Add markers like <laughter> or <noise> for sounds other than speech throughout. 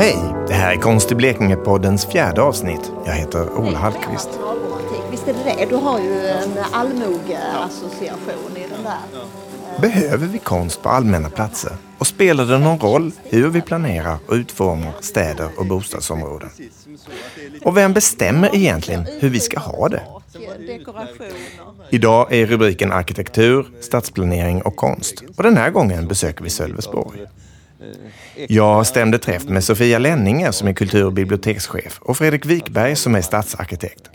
Hej! Det här är Konst i Blekinge-poddens fjärde avsnitt. Jag heter Ola Hallqvist. Visst är det det? Du har ju en allmogeassociation i den där. Behöver vi konst på allmänna platser? Och spelar det någon roll hur vi planerar och utformar städer och bostadsområden? Och vem bestämmer egentligen hur vi ska ha det? Idag är rubriken arkitektur, stadsplanering och konst. Och den här gången besöker vi Sölvesborg. Jag stämde träff med Sofia Lenninger som är kultur och bibliotekschef och Fredrik Wikberg som är stadsarkitekt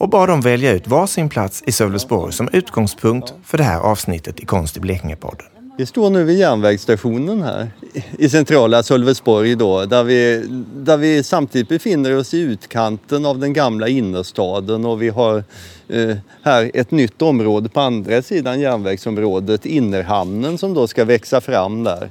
och bad dem välja ut varsin plats i Sölvesborg som utgångspunkt för det här avsnittet i Konst i Blekinge-podden. Vi står nu vid järnvägsstationen här i centrala Sölvesborg då, där vi, där vi samtidigt befinner oss i utkanten av den gamla innerstaden och vi har eh, här ett nytt område på andra sidan järnvägsområdet, Innerhamnen, som då ska växa fram där.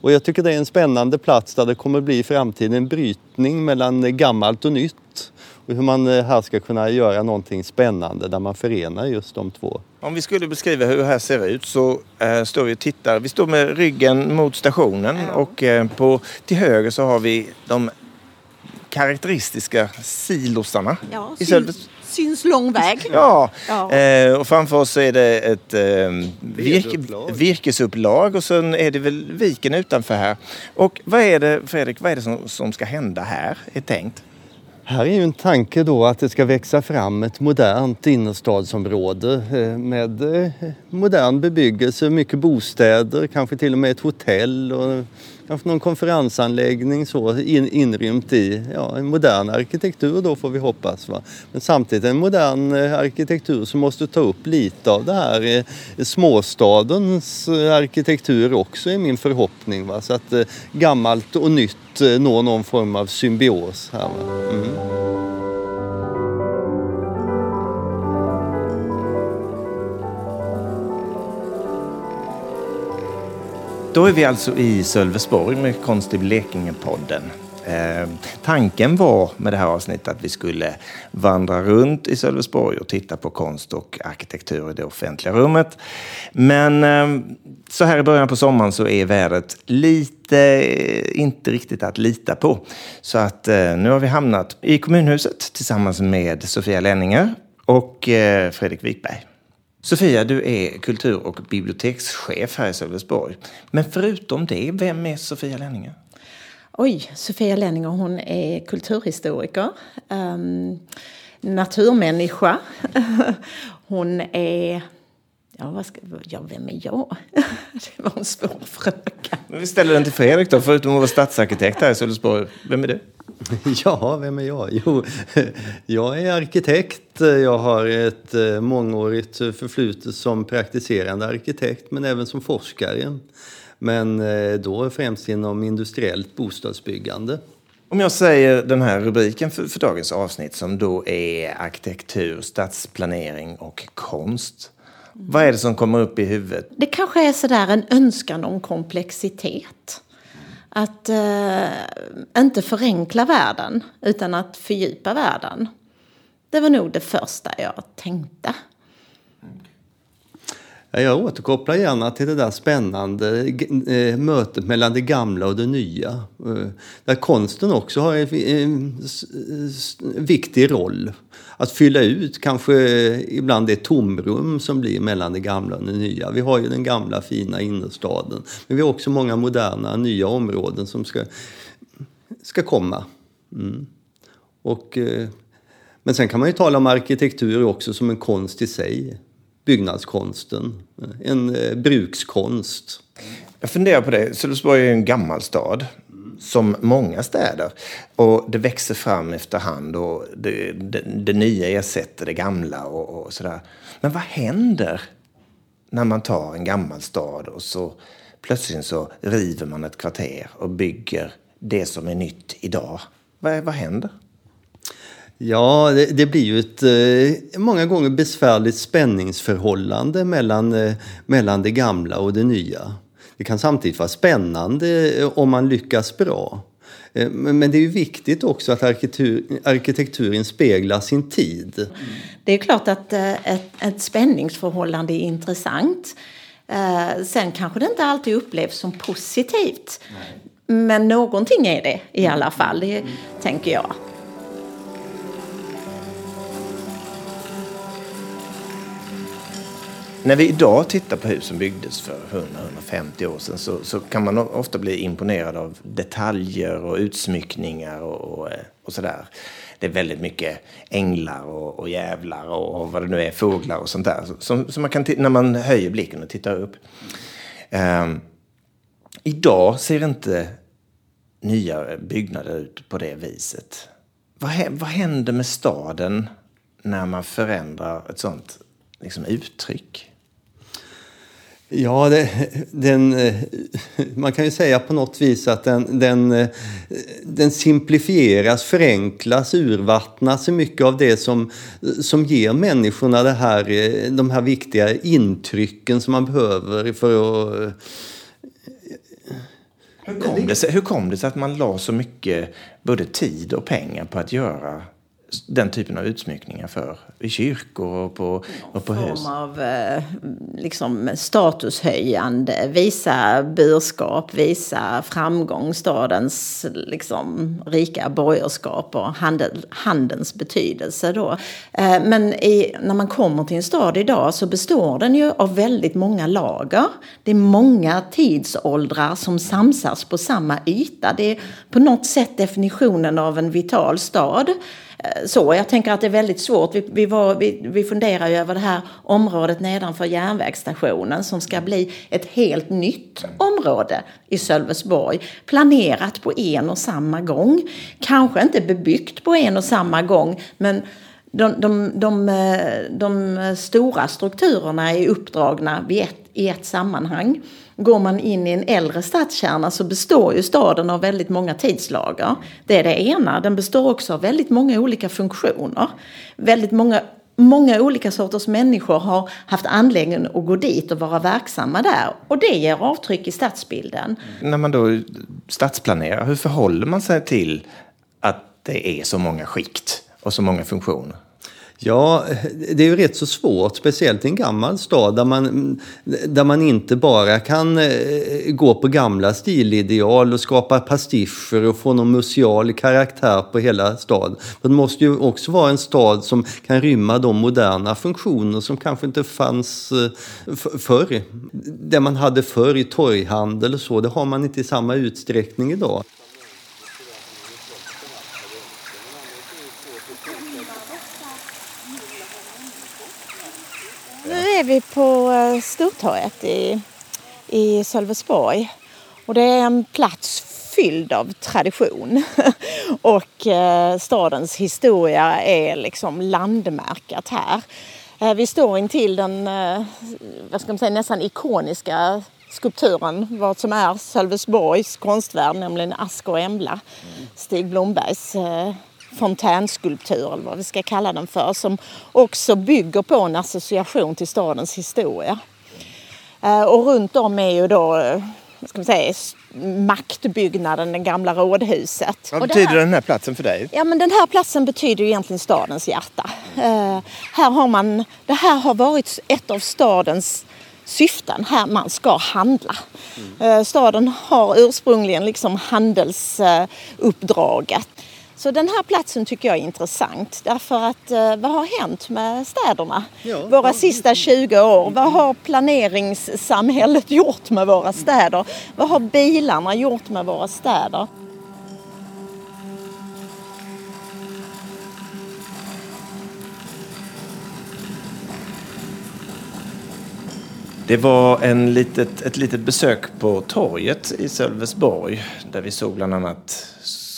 Och jag tycker det är en spännande plats där det kommer bli i framtiden en brytning mellan gammalt och nytt. Och hur man eh, här ska kunna göra någonting spännande där man förenar just de två. Om vi skulle beskriva hur det här ser ut så äh, står vi och tittar. Vi står med ryggen mot stationen och äh, på, till höger så har vi de karaktäristiska silosarna. Ja, i syns lång väg. Ja, ja. Eh, och framför oss är det ett eh, virke, virkesupplag och sen är det väl viken utanför här. Och vad är det, Fredrik, vad är det som, som ska hända här, är tänkt? Här är ju en tanke då att det ska växa fram ett modernt innerstadsområde eh, med eh, modern bebyggelse, mycket bostäder, kanske till och med ett hotell och kanske någon konferensanläggning så in, inrymt i ja, en modern arkitektur då får vi hoppas. Va? Men samtidigt en modern eh, arkitektur som måste ta upp lite av det här eh, småstadens eh, arkitektur också är min förhoppning. Va? Så att gammalt och nytt når någon form av symbios här. Mm. Då är vi alltså i Sölvesborg med Konst i Blekinge-podden. Eh, tanken var med det här avsnittet att vi skulle vandra runt i Sölvesborg och titta på konst och arkitektur i det offentliga rummet. Men eh, så här i början på sommaren så är vädret lite eh, inte riktigt att lita på. Så att eh, nu har vi hamnat i kommunhuset tillsammans med Sofia Lenninger och eh, Fredrik Wikberg. Sofia, du är kultur och bibliotekschef här i Sölvesborg. Men förutom det, vem är Sofia Lenninger? Oj, Sofia Lenninger hon är kulturhistoriker, um, naturmänniska. <laughs> hon är Ja, vad ska, ja, vem är jag? <laughs> det var en svår fråga. Men vi ställer den till Fredrik då, förutom att vara stadsarkitekt här i Sölvesborg. Vem är du? <laughs> Ja, vem är jag? Jo, <laughs> jag är arkitekt. Jag har ett eh, mångårigt förflutet som praktiserande arkitekt, men även som forskare. Men eh, då främst inom industriellt bostadsbyggande. Om jag säger den här rubriken för, för dagens avsnitt som då är arkitektur, stadsplanering och konst. Vad är det som kommer upp i huvudet? Det kanske är sådär en önskan om komplexitet. Att eh, inte förenkla världen utan att fördjupa världen. Det var nog det första jag tänkte. Jag återkopplar gärna till det där spännande eh, mötet mellan det gamla och det nya. Eh, där konsten också har en viktig roll. Att fylla ut kanske ibland det tomrum som blir mellan det gamla och det nya. Vi har ju den gamla fina innerstaden. Men vi har också många moderna nya områden som ska, ska komma. Mm. Och, eh, men sen kan man ju tala om arkitektur också som en konst i sig byggnadskonsten, eh, en eh, brukskonst. Jag funderar på det. Sölvesborg är en gammal stad, som många städer. Och det växer fram efterhand och det, det, det nya ersätter det gamla och, och sådär. Men vad händer när man tar en gammal stad och så plötsligt så river man ett kvarter och bygger det som är nytt idag? Vad, vad händer? Ja, det, det, blir ju ett eh, många gånger besvärligt spänningsförhållande mellan, eh, mellan det gamla och det nya. Det kan samtidigt vara spännande eh, om man lyckas bra. Eh, men det är ju viktigt också att arkitektur, arkitekturen speglar sin tid. Det är klart att eh, ett, ett spänningsförhållande är intressant. Sen kanske det inte alltid upplevs som positivt. Men någonting är det i alla fall, det tänker jag. När vi idag tittar på hus som byggdes för 100-150 år sedan så, så, kan man ofta bli imponerad av detaljer och utsmyckningar och, och, eh, och sådär. Det är väldigt mycket änglar och, och jävlar och, och, vad det nu är, fåglar och sånt där. Som, som man kan när man höjer blicken och tittar upp. Um, idag ser inte nya byggnader ut på det viset. Vad, vad händer med staden när man förändrar ett sånt liksom, uttryck? Ja, det, den, eh, man kan ju säga på något vis att den, den, eh, den simplifieras, förenklas, urvattnas i mycket av det som, som ger människorna det här, eh, de här viktiga intrycken som man behöver för att hur kom, det sig, hur kom det sig att man la så mycket både tid och pengar på att göra den typen av utsmyckningar för i kyrkor och på, och på hus? form av eh, liksom, statushöjande, visa burskap, visa framgång, stadens liksom, rika borgerskap och handel, handelns betydelse. Då. Eh, men i, när man kommer till en stad idag så består den ju av väldigt många lager. Det är många tidsåldrar som samsas på samma yta. Det är på något sätt definitionen av en vital stad. Eh, så. Jag tänker att det är väldigt svårt. Vi, vi, var, vi, vi funderar ju över det här området nedanför järnvägsstationen som ska bli ett helt nytt område i Sölvesborg. Planerat på en och samma gång. Kanske inte bebyggt på en och samma gång men de, de, de, eh, de stora strukturerna är uppdragna vid ett, i ett sammanhang. Går man in i en äldre stadskärna så består ju staden av väldigt många tidslager. Det är det ena. Den består också av väldigt många olika funktioner. Väldigt många Många olika sorters människor har haft anledning att gå dit och vara verksamma där. Och det ger avtryck i stadsbilden. När man då stadsplanerar, hur förhåller man sig till att det är så många skikt och så många funktioner? Ja, det är ju rätt så svårt, speciellt i en gammal stad där man, där man inte bara kan eh, gå på gamla stilideal och skapa pastischer och få någon museal karaktär på hela staden. Det måste ju också vara en stad som kan rymma de moderna funktioner som kanske inte fanns eh, förr. Det man hade förr i torghandel och så, det har man inte i samma utsträckning idag. Är vi på eh, Stortorget i, i Sölvesborg. Och det är en plats fylld av tradition. <laughs> och eh, stadens historia är liksom landmärkat här. Eh, vi står intill den eh, vad ska man säga, nästan ikoniska skulpturen, vad som är Sölvesborgs konstvärld, nämligen Ask och Embla. Stig Blombergs eh, fontänskulptur eller vad vi ska kalla den för som också bygger på en association till stadens historia. Eh, och runt om är ju då eh, ska man säga, maktbyggnaden, det gamla rådhuset. Vad betyder här, den här platsen för dig? Ja, men den här platsen betyder egentligen stadens hjärta. Uh, här har man, det här har varit ett av stadens syften, här man ska handla. Mm. Uh, staden har ursprungligen liksom handelsuppdraget. Så den här platsen tycker jag är intressant därför att eh, vad har hänt med städerna ja, våra ja. sista 20 år? Vad har planeringssamhället <laughs> gjort med våra städer? Vad har bilarna gjort med våra städer? Det var en litet, ett litet besök på torget i Sölvesborg där vi såg bland annat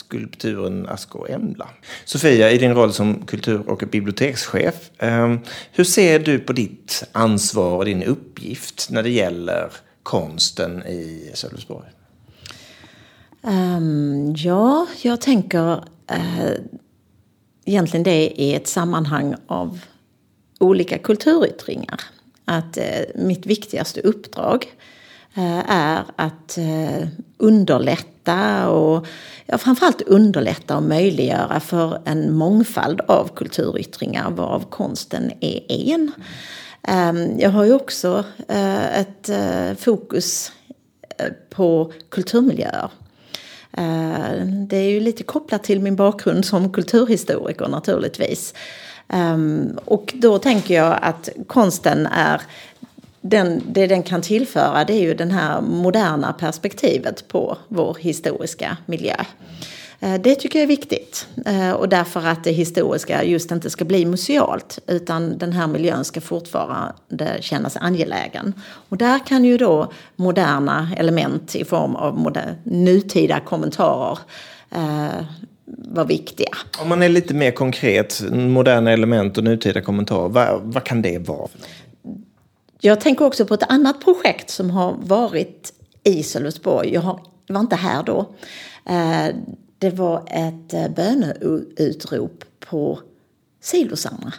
skulpturen Asko Embla. Sofia, i din roll som kultur och bibliotekschef, ehm, hur ser du på ditt ansvar och din uppgift när det gäller konsten i Sölvesborg? Um, ja, jag tänker uh, egentligen det i ett sammanhang av olika kulturyttringar. Att uh, mitt viktigaste uppdrag uh, är att underlätta och ja, framförallt underlätta och möjliggöra för en mångfald av kulturyttringar varav konsten är en. Ehm, jag har ju också eh, ett eh, fokus eh, på kulturmiljöer. Ehm, det är ju lite kopplat till min bakgrund som kulturhistoriker naturligtvis. Ehm, och då tänker jag att konsten är den, det den kan tillföra det är ju det här moderna perspektivet på vår historiska miljö. Eh, det tycker jag är viktigt. Eh, och därför att det historiska just inte ska bli musealt utan den här miljön ska fortfarande kännas angelägen. Och där kan ju då moderna element i form av nutida kommentarer eh, vara viktiga. Om man är lite mer konkret, moderna element och nutida kommentarer, vad, vad kan det vara? Jag tänker också på ett annat projekt som har varit i Sölvesborg. Jag har, var inte här då. Eh, det var ett eh, böneutrop på silosarna.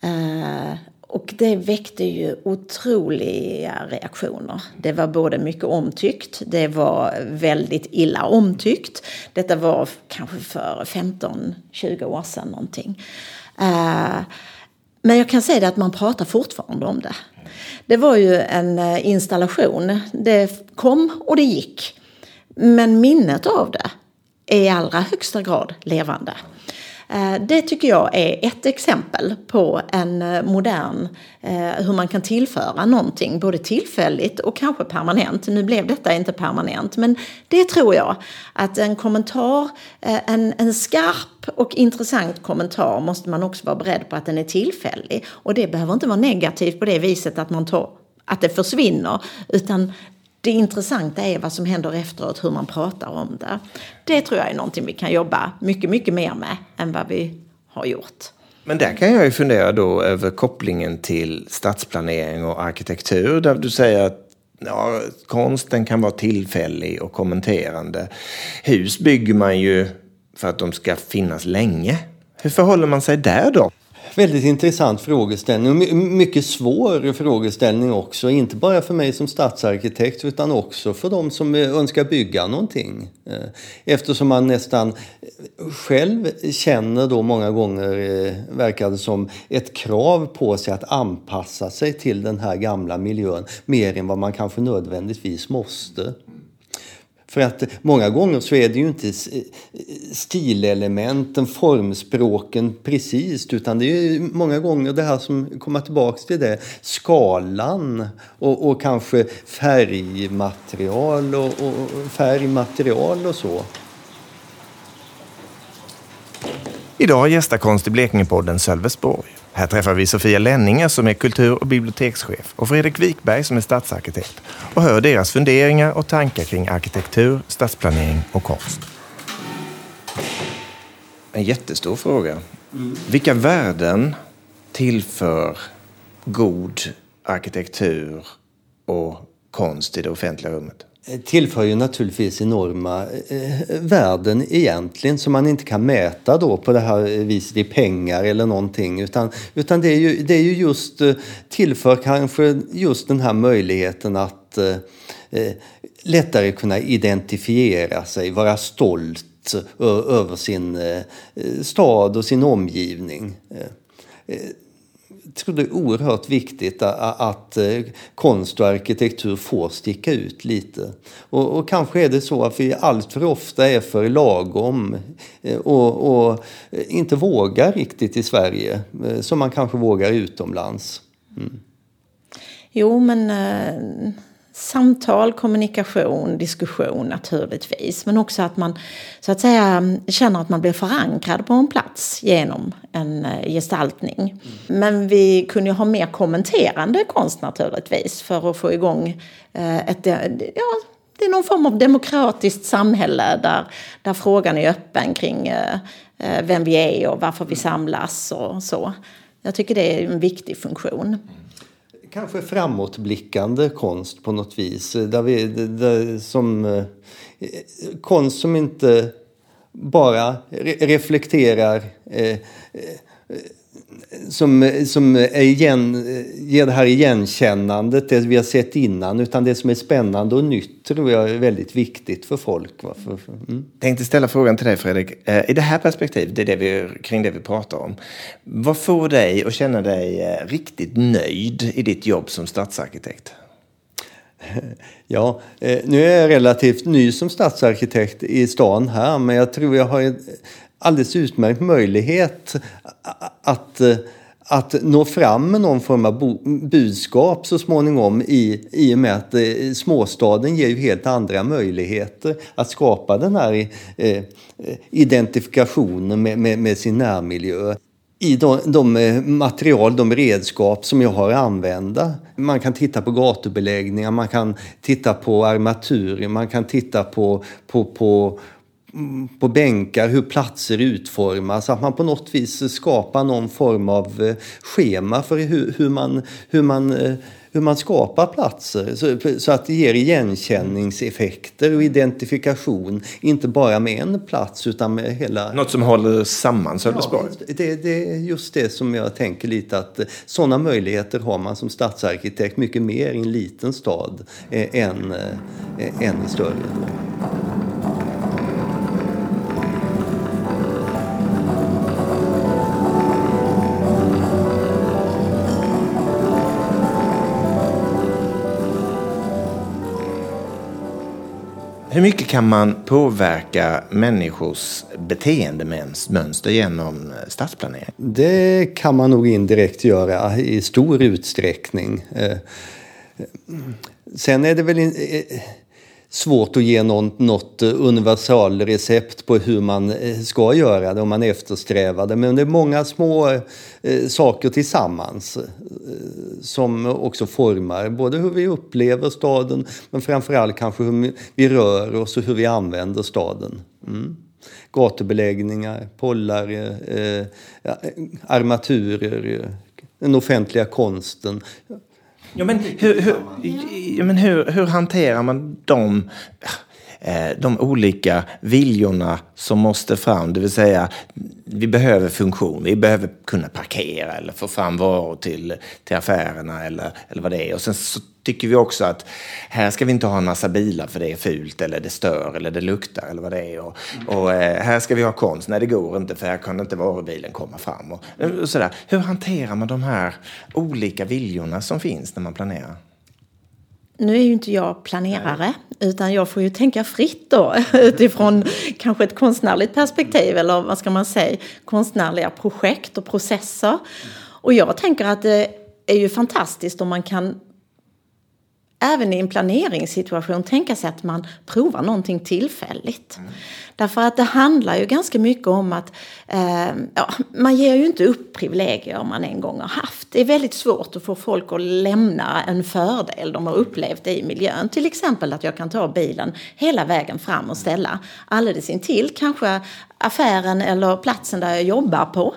Eh, och det väckte ju otroliga reaktioner. Det var både mycket omtyckt, det var väldigt illa omtyckt. Detta var kanske för 15-20 år sedan någonting. Men jag kan säga det att man pratar fortfarande om det. Det var ju en eh, installation. Det kom och det gick. Men minnet av det är i allra högsta grad levande. Eh, det tycker jag är ett exempel på en eh, modern, eh, hur man kan tillföra någonting, både tillfälligt och kanske permanent. Nu blev detta inte permanent, men det tror jag att en kommentar, en, en skarp och intressant kommentar måste man också vara beredd på att den är tillfällig. Och det behöver inte vara negativt på det viset att man tar att det försvinner, utan det intressanta är vad som händer efteråt, hur man pratar om det. Det tror jag är någonting vi kan jobba mycket, mycket mer med än vad vi har gjort. Men där kan jag ju fundera då över kopplingen till stadsplanering och arkitektur. Där du säger att ja, konsten kan vara tillfällig och kommenterande. Hus bygger man ju för att de ska finnas länge. Hur förhåller man sig där då? Väldigt intressant frågeställning och mycket svår frågeställning också. Inte bara för mig som stadsarkitekt utan också för de som eh, önskar bygga någonting. Eh, eftersom man nästan eh, själv känner då många gånger, verkar det som, ett krav på sig att anpassa sig till den här gamla miljön mer än vad man kanske nödvändigtvis måste. För att många gånger så är det ju inte stilelementen, formspråken precis, utan det är ju många gånger det här som kommer tillbaks till det, skalan och, och kanske färgmaterial och, och färgmaterial och så. Idag gästar Konst i Blekinge-podden Sölvesborg. Här träffar vi Sofia Lenninger som är kultur och bibliotekschef och Fredrik Wikberg som är stadsarkitekt och hör deras funderingar och tankar kring arkitektur, stadsplanering och konst. En jättestor fråga. Vilka värden tillför god arkitektur och konst i det offentliga rummet? Eh, tillför ju naturligtvis enorma eh, eh, värden egentligen som man inte kan mäta då på det här eh, viset i pengar eller någonting. Utan, utan det, är ju, det är ju just tillför kanske just den här möjligheten att eh, lättare kunna identifiera sig, vara stolt över sin eh, stad och sin omgivning tror det är oerhört viktigt att, att konst och arkitektur får sticka ut lite. Och, och, kanske är det så att vi alltför ofta är för lagom eh, och, och inte vågar riktigt i Sverige eh, som man kanske vågar utomlands. Mm. Jo, men samtal, kommunikation, diskussion naturligtvis. Men också att man så att säga känner att man blir förankrad på en plats genom en eh, gestaltning. Mm. Men vi kunde ju ha mer kommenterande konst naturligtvis för att få igång eh, ett, ja, det är någon form av demokratiskt samhälle där, där frågan är öppen kring eh, vem vi är och varför vi samlas och så. Jag tycker det är en viktig funktion kanske framåtblickande konst på något vis. Där vi, där, som, eh, konst som inte bara reflekterar eh, eh, som, som är igen, ger det här igenkännandet, det vi har sett innan, utan det som är spännande och nytt tror jag är väldigt viktigt för folk. För, mm. Tänkte ställa frågan till dig Fredrik. Eh, I det här perspektivet, det är det vi, kring det vi pratar om. Vad får dig att känna dig eh, riktigt nöjd i ditt jobb som stadsarkitekt? <laughs> Ja, eh, nu är jag relativt ny som stadsarkitekt i stan här men jag tror jag har alldeles utmärkt möjlighet att att nå fram med någon form av budskap så småningom i, i och med att eh, småstaden ger ju helt andra möjligheter att skapa den här eh, identifikationen med, med, med, sin närmiljö i de, de, eh, material, de redskap som jag har att använda. Man kan titta på gatubeläggningar, man kan titta på armaturer, man kan titta på, på, på, på bänkar, hur platser utformas, att man på något vis skapar någon form av eh, schema för hur, hur man, hur man eh, hur man skapar platser så, så, att det ger igenkänningseffekter och identifikation, inte bara med en plats utan med hela... Något som håller samman Sölvesborg? Ja, det, det, är just det som jag tänker lite att eh, sådana möjligheter har man som stadsarkitekt mycket mer i en liten stad än, än i större. Hur mycket kan man påverka människors beteendemönster genom eh, stadsplanering? Det kan man nog indirekt göra i stor utsträckning. Eh, eh, sen är det väl svårt att ge något, eh, något universalrecept på hur man eh, ska göra det om man eftersträvar det. Men det är många små eh, saker tillsammans eh, som också formar både hur vi upplever staden men framförallt kanske hur vi rör oss och hur vi använder staden. Mm. Gatubeläggningar, pollar, eh, eh armaturer, den offentliga konsten. Ja, men hur, hur, ja, men hur, hur hanterar man de, eh, de olika viljorna som måste fram? Det vill säga, vi behöver funktion. Vi behöver kunna parkera eller få fram varor till, till affärerna eller, eller vad det är. Och sen så tycker vi också att här ska vi inte ha en massa bilar för det är fult eller det stör eller det luktar eller vad det är. Och, och eh, här ska vi ha konst. Nej, det går inte för här kan inte varubilen komma fram. Och, och sådär. Hur hanterar man de här olika viljorna som finns när man planerar? Nu är ju inte jag planerare, utan jag får ju tänka fritt då <laughs> utifrån kanske ett konstnärligt perspektiv eller vad ska man säga, konstnärliga projekt och processer. Och jag tänker att det är ju fantastiskt om man kan även i en planeringssituation tänka sig att man provar någonting tillfälligt. Mm. Därför att det handlar ju ganska mycket om att eh, ja, man ger ju inte upp privilegier man en gång har haft. Det är väldigt svårt att få folk att lämna en fördel de har upplevt i miljön. Till exempel att jag kan ta bilen hela vägen fram och ställa alldeles intill kanske affären eller platsen där jag jobbar på.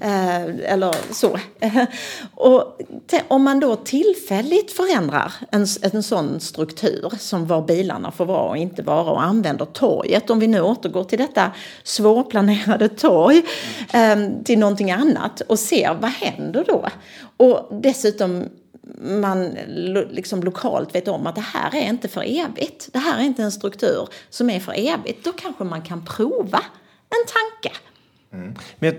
Eh, eller så. <laughs> och om man då tillfälligt förändrar en, en sån struktur som var bilarna får vara och inte vara och använder torget, om vi nu återgår till detta svårplanerade torg, ehm, till någonting annat och ser vad händer då? Och dessutom man liksom lokalt vet om att det här är inte för evigt. Det här är inte en struktur som är för evigt. Då kanske man kan prova en tanke. Mm. Men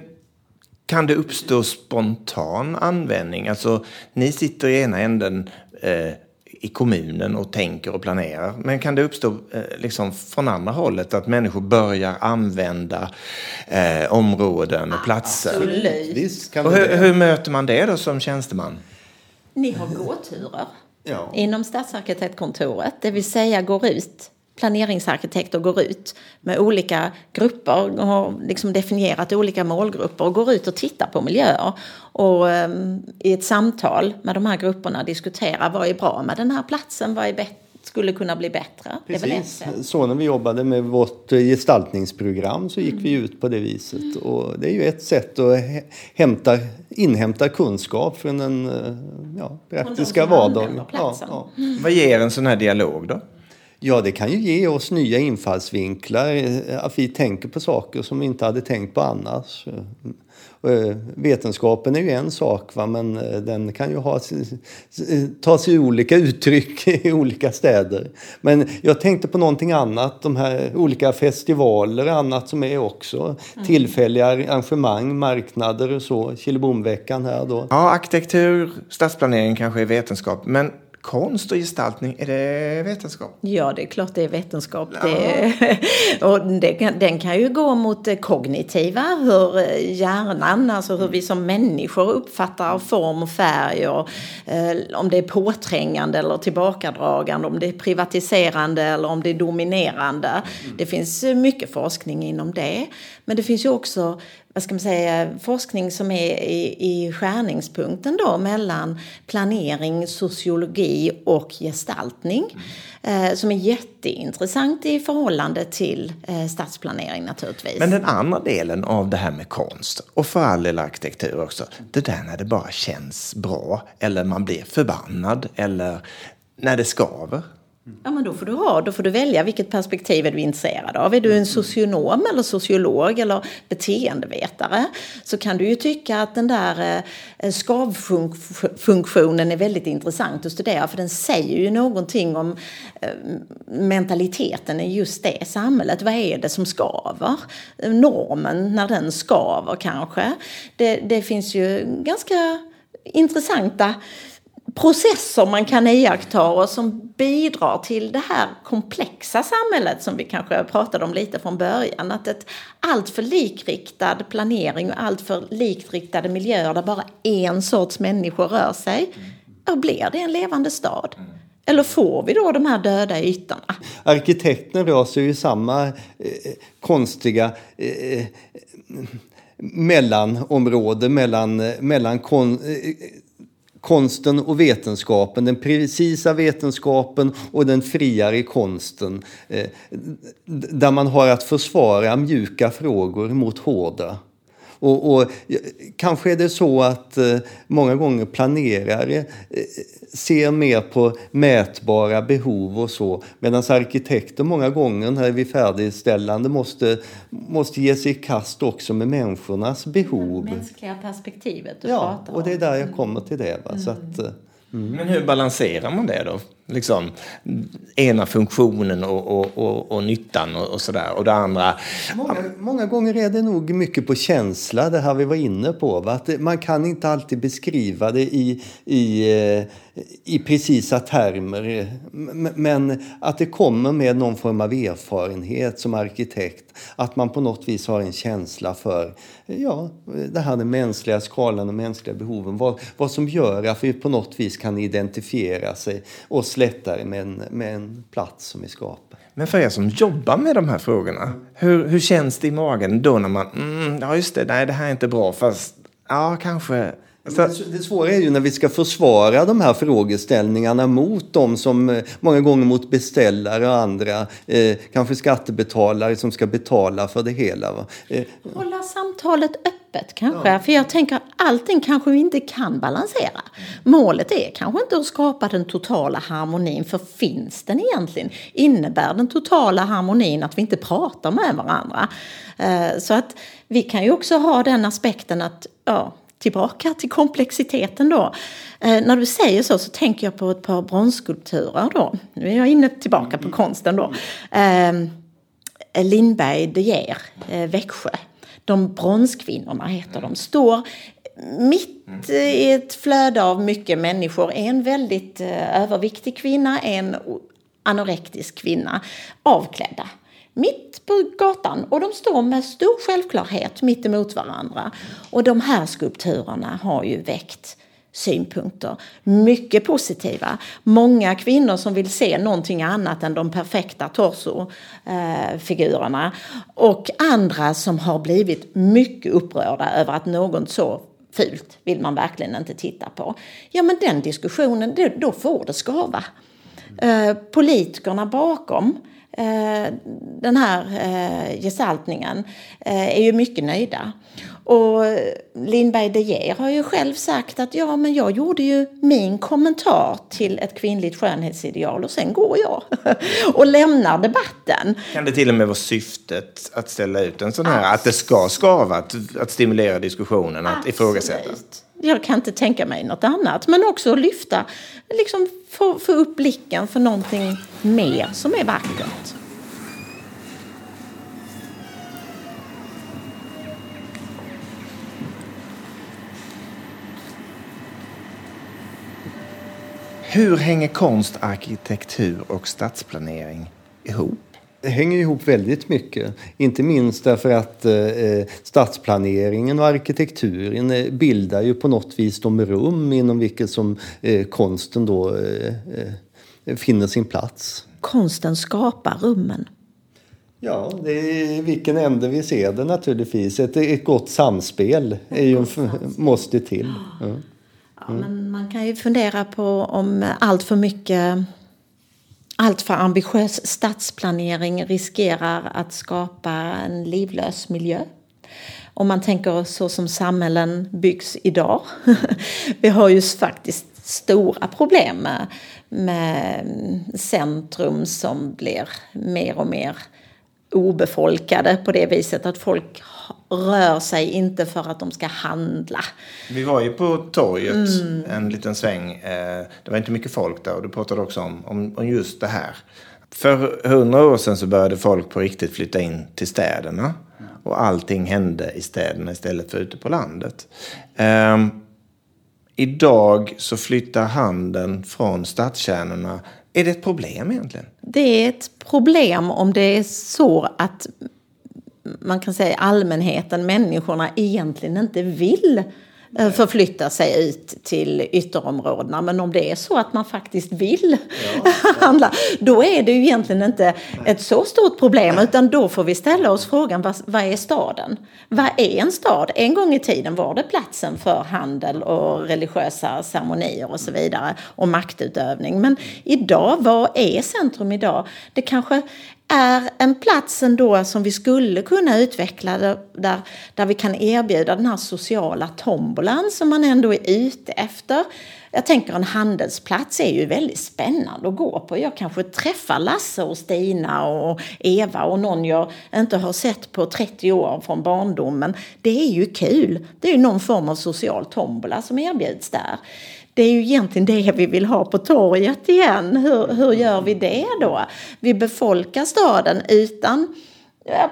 kan det uppstå spontan användning? Alltså, ni sitter i ena änden eh, i kommunen och tänker och planerar. Men kan det uppstå eh, liksom från andra hållet att människor börjar använda eh, områden och platser? Absolut. Visst och hur, hur, möter man det då som tjänsteman? Ni har gåturer ja. inom stadsarkitektkontoret, det vill säga går ut planeringsarkitekter går ut med olika grupper och har liksom definierat olika målgrupper och går ut och tittar på miljöer. Och um, i ett samtal med de här grupperna diskuterar vad är bra med den här platsen, vad är bättre skulle kunna bli bättre. Precis. Så när vi jobbade med vårt gestaltningsprogram så gick mm. vi ut på det viset. Och det är ju ett sätt att hämta, inhämta kunskap från den ja, praktiska vardagen. Ja, ja. Mm. Vad ger en sån här dialog då? Ja, det kan ju ge oss nya infallsvinklar. Eh, att vi tänker på saker som vi inte hade tänkt på annars. Eh, vetenskapen är ju en sak, va? men eh, den kan ju ha, ta sig olika uttryck <laughs> i olika städer. Men jag tänkte på någonting annat, de här olika festivaler och annat som är också. Mm. Tillfälliga arrangemang, marknader och så. Killebomveckan här då. Ja, arkitektur, stadsplanering kanske är vetenskap. Men konst och gestaltning, är det vetenskap? Ja, det är klart det är vetenskap. Ja. Det, <laughs> och det, den kan ju gå mot det kognitiva, hur eh, hjärnan, alltså hur vi som människor uppfattar form och färg och eh, om det är påträngande eller tillbakadragande, om det är privatiserande eller om det är dominerande. Mm. Det finns mycket forskning inom det. Men det finns ju också vad ska man säga, forskning som är i, i skärningspunkten då mellan planering, sociologi och gestaltning. Mm. Eh, som är jätteintressant i förhållande till eh, stadsplanering naturligtvis. Men den andra delen av det här med konst och för all del arkitektur också. Det där när det bara känns bra eller man blir förbannad eller när det skaver. Ja, men då får du ha, då får du välja vilket perspektiv är du intresserad av. Är du en socionom eller sociolog eller beteendevetare så kan du ju tycka att den där eh, skavfunktionen är väldigt intressant att studera för den säger ju någonting om eh, mentaliteten i just det samhället. Vad är det som skaver? Normen när den skaver kanske. Det, det finns ju ganska intressanta processer man kan iaktta och som bidrar till det här komplexa samhället som vi kanske pratade om lite från början. Att ett alltför likriktad planering och alltför likriktade miljöer där bara en sorts människor rör sig, då blir det en levande stad. Eller får vi då de här döda ytorna? Arkitekten rör sig i samma eh, konstiga eh, eh mellanområde mellan, eh, mellan kon, eh, konsten och vetenskapen, den precisa vetenskapen och den friare konsten. Eh, där man har att försvara mjuka frågor mot hårda. Och, och, kanske är det så att eh, många gånger planerare eh, ser mer på mätbara behov och så. Medan arkitekter många gånger när vid färdigställande måste, måste ge sig i kast också med människornas behov. Det mänskliga perspektivet du ja, pratar om. och det är där jag kommer till det. Va? Så att, eh, Mm. Men hur balanserar man det då? Liksom, ena funktionen och, och, och, och nyttan och, och sådär. Och det andra... Många, många, gånger är det nog mycket på känsla, det här vi var inne på. Va? Att man kan inte alltid beskriva det i, i, eh, i precisa termer. Men att det kommer med någon form av erfarenhet som arkitekt. Att man på något vis har en känsla för ja, det här den mänskliga skalan och mänskliga behoven. Vad, vad som gör att vi på något vis kan identifiera sig oss lättare med en, med en plats som vi skapar. Men för er som jobbar med de här frågorna, hur, hur känns det i magen då när man, mm, ja just det, nej det här är inte bra, fast ja kanske så... Det svåra är ju när vi ska försvara de här frågeställningarna mot dem som eh, många gånger mot beställare och andra, eh, kanske skattebetalare som ska betala för det hela. Va? Eh. Hålla samtalet öppet kanske, ja. för jag tänker allting kanske vi inte kan balansera. Målet är kanske inte att skapa den totala harmonin, för finns den egentligen? Innebär den totala harmonin att vi inte pratar med varandra? Eh, så att vi kan ju också ha den aspekten att ja, tillbaka till komplexiteten då. Eh, när du säger så så tänker jag på ett par bronsskulpturer då. Nu är jag inne tillbaka på konsten då. Eh, Lindberg de Geer, eh, Växjö. De bronskvinnorna heter de. Står mitt i ett flöde av mycket människor. En väldigt eh, överviktig kvinna, en anorektisk kvinna. Avklädda mitt på gatan och de står med stor självklarhet mitt emot varandra. Och de här skulpturerna har ju väckt synpunkter. Mycket positiva. Många kvinnor som vill se någonting annat än de perfekta torsofigurerna. Och andra som har blivit mycket upprörda över att något så fult vill man verkligen inte titta på. Ja men den diskussionen, då får det skava. Eh, politikerna bakom Eh, den här eh, gestaltningen eh, är ju mycket nöjda. Och Lindberg de Geer har ju själv sagt att ja, men jag gjorde ju min kommentar till ett kvinnligt skönhetsideal och sen går jag <laughs> och lämnar debatten. Kan det till och med vara syftet att ställa ut en sån här, Absolut. att det ska skava, att, att stimulera diskussionen, att Absolut. ifrågasätta? Jag kan inte tänka mig något annat. Men också lyfta, liksom få, få upp blicken för någonting mer som är vackert. Hur hänger konst, arkitektur och stadsplanering ihop? Det hänger ihop väldigt mycket. Inte minst därför att eh, stadsplaneringen och arkitekturen eh, bildar ju på något vis de rum inom vilket som eh, konsten då eh, eh finner sin plats. Konsten skapar rummen. Ja, det är vilken ände vi ser det naturligtvis. Ett, ett gott samspel är ju, måste till. Ja. Mm. Men man kan ju fundera på om allt för mycket allt för ambitiös stadsplanering riskerar att skapa en livlös miljö. Om man tänker så som samhällen byggs idag. <laughs> Vi har ju faktiskt stora problem med, med centrum som blir mer och mer obefolkade på det viset att folk rör sig inte för att de ska handla. Vi var ju på torget mm. en liten sväng. Eh, det var inte mycket folk där och du pratade också om, om, om just det här. För hundra år sedan så började folk på riktigt flytta in till städerna. Och allting hände i städerna istället för ute på landet. Um, idag så flyttar handeln från stadskärnorna. Är det ett problem egentligen? Det är ett problem om det är så att man kan säga allmänheten, människorna egentligen inte vill eh, förflytta sig ut till ytterområdena. Men om det är så att man faktiskt vill ja, ja. <laughs> handla, då är det ju egentligen inte ett så stort problem. Utan då får vi ställa oss frågan, vad, vad är staden? Vad är en stad? En gång i tiden var det platsen för handel och religiösa ceremonier och så vidare. Och maktutövning. Men idag, vad är centrum idag? Det kanske är en plats ändå som vi skulle kunna utveckla där, där vi kan erbjuda den här sociala tombolan som man ändå är ute efter. Jag tänker en handelsplats är ju väldigt spännande att gå på. Jag kanske träffar Lasse och Stina och Eva och någon jag inte har sett på 30 år från barndomen. Det är ju kul. Det är ju någon form av social tombola som erbjuds där det är ju egentligen det vi vill ha på torget igen. Hur, hur gör vi det då? Vi befolkar staden utan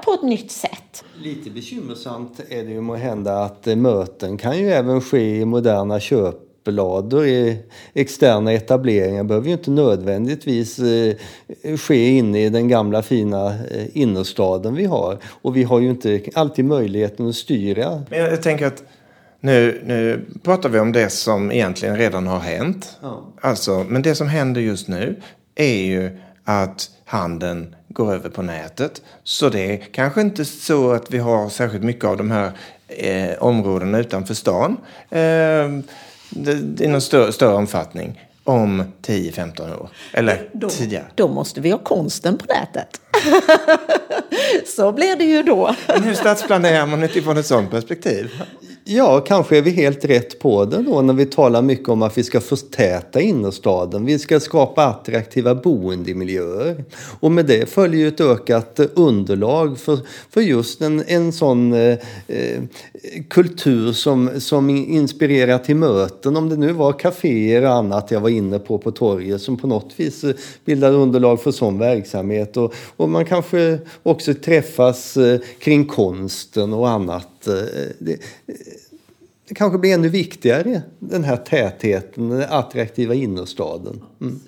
på ett nytt sätt. Lite bekymmersamt är det ju må hända att möten kan ju även ske i moderna köplador i externa etableringar behöver ju inte nödvändigtvis eh, ske inne i den gamla fina eh, innerstaden vi har. Och vi har ju inte alltid möjligheten att styra. Men jag tänker att nu, nu pratar vi om det som egentligen redan har hänt. Ja. Alltså, men det som händer just nu är ju att handeln går över på nätet. Så det är kanske inte så att vi har särskilt mycket av de här eh, områdena utanför stan eh, i någon större, större omfattning om 10-15 år. Eller då, tidigare. Då måste vi ha konsten på nätet. <laughs> så blir det ju då. Men hur stadsplanerar man utifrån ett sådant perspektiv? Ja, kanske är vi helt rätt på det då när vi talar mycket om att vi ska förtäta innerstaden. Vi ska skapa attraktiva boendemiljöer. Och med det följer ju ett ökat underlag för, för just en, en sån eh, eh kultur som, som inspirerar till möten. Om det nu var kaféer och annat jag var inne på på torget som på något vis eh, bildar underlag för sån verksamhet. Och, och man kanske också träffas eh, kring konsten och annat. Det, det kanske blir ännu viktigare, den här tätheten, den attraktiva innerstaden. Mm.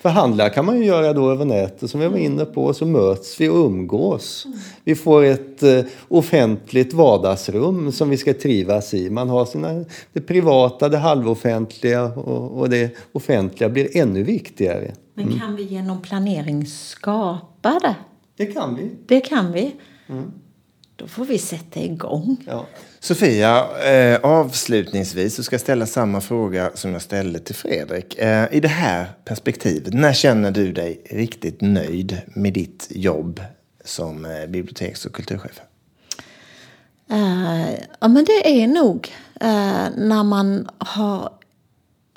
Förhandla kan man ju göra då över nätet som vi var inne på. Så möts vi och umgås. Vi får ett eh, offentligt vardagsrum som vi ska trivas i. Man har sina, det privata, det halvoffentliga och, och det offentliga blir ännu viktigare. Men kan vi genom planering skapa det? Det kan vi. Det kan vi. Mm. Då får vi sätta igång. Ja. Sofia, eh, avslutningsvis så ska jag ställa samma fråga som jag ställde till Fredrik. Eh, I det här perspektivet, när känner du dig riktigt nöjd med ditt jobb som eh, biblioteks och kulturchef? Uh, ja, men det är nog uh, när man har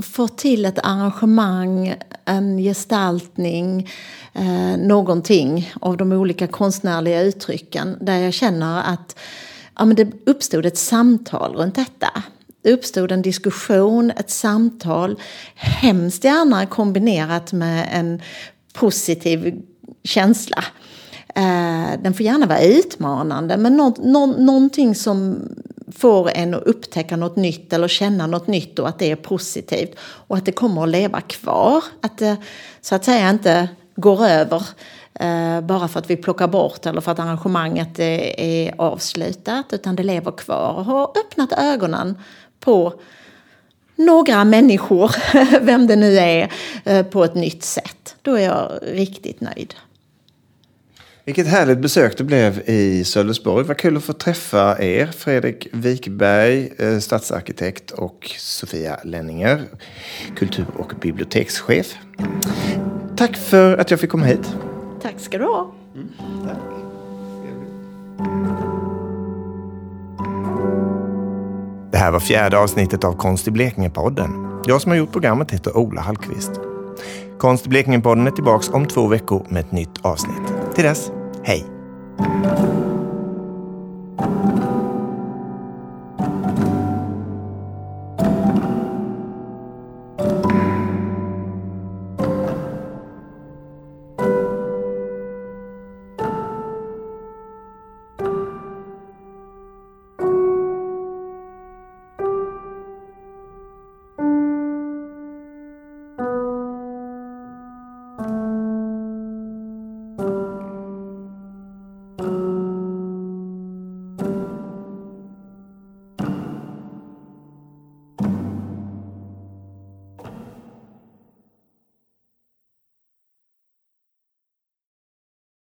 fått till ett arrangemang, en gestaltning, eh, någonting av de olika konstnärliga uttrycken där jag känner att ja, men det uppstod ett samtal runt detta. Det uppstod en diskussion, ett samtal, hemskt gärna kombinerat med en positiv känsla. Eh, den får gärna vara utmanande, men nå, nå, någonting som får en att upptäcka något nytt eller känna något nytt och att det är positivt och att det kommer att leva kvar. Att det så att säga inte går över eh, bara för att vi plockar bort eller för att arrangemanget är, är avslutat utan det lever kvar och har öppnat ögonen på några människor, <laughs> vem det nu är, eh, på ett nytt sätt. Då är jag riktigt nöjd. Vilket härligt besök det blev i Sölvesborg. Vad kul att få träffa er, Fredrik Wikberg, eh, stadsarkitekt och Sofia Lenninger, kultur och bibliotekschef. Tack för att jag fick komma hit. Tack ska du ha. Mm, tack. Det här var fjärde avsnittet av Konst i Blekinge-podden. Jag som har gjort programmet heter Ola Hallqvist. Konst i Blekinge-podden är tillbaka om två veckor med ett nytt avsnitt. Till dess, hej!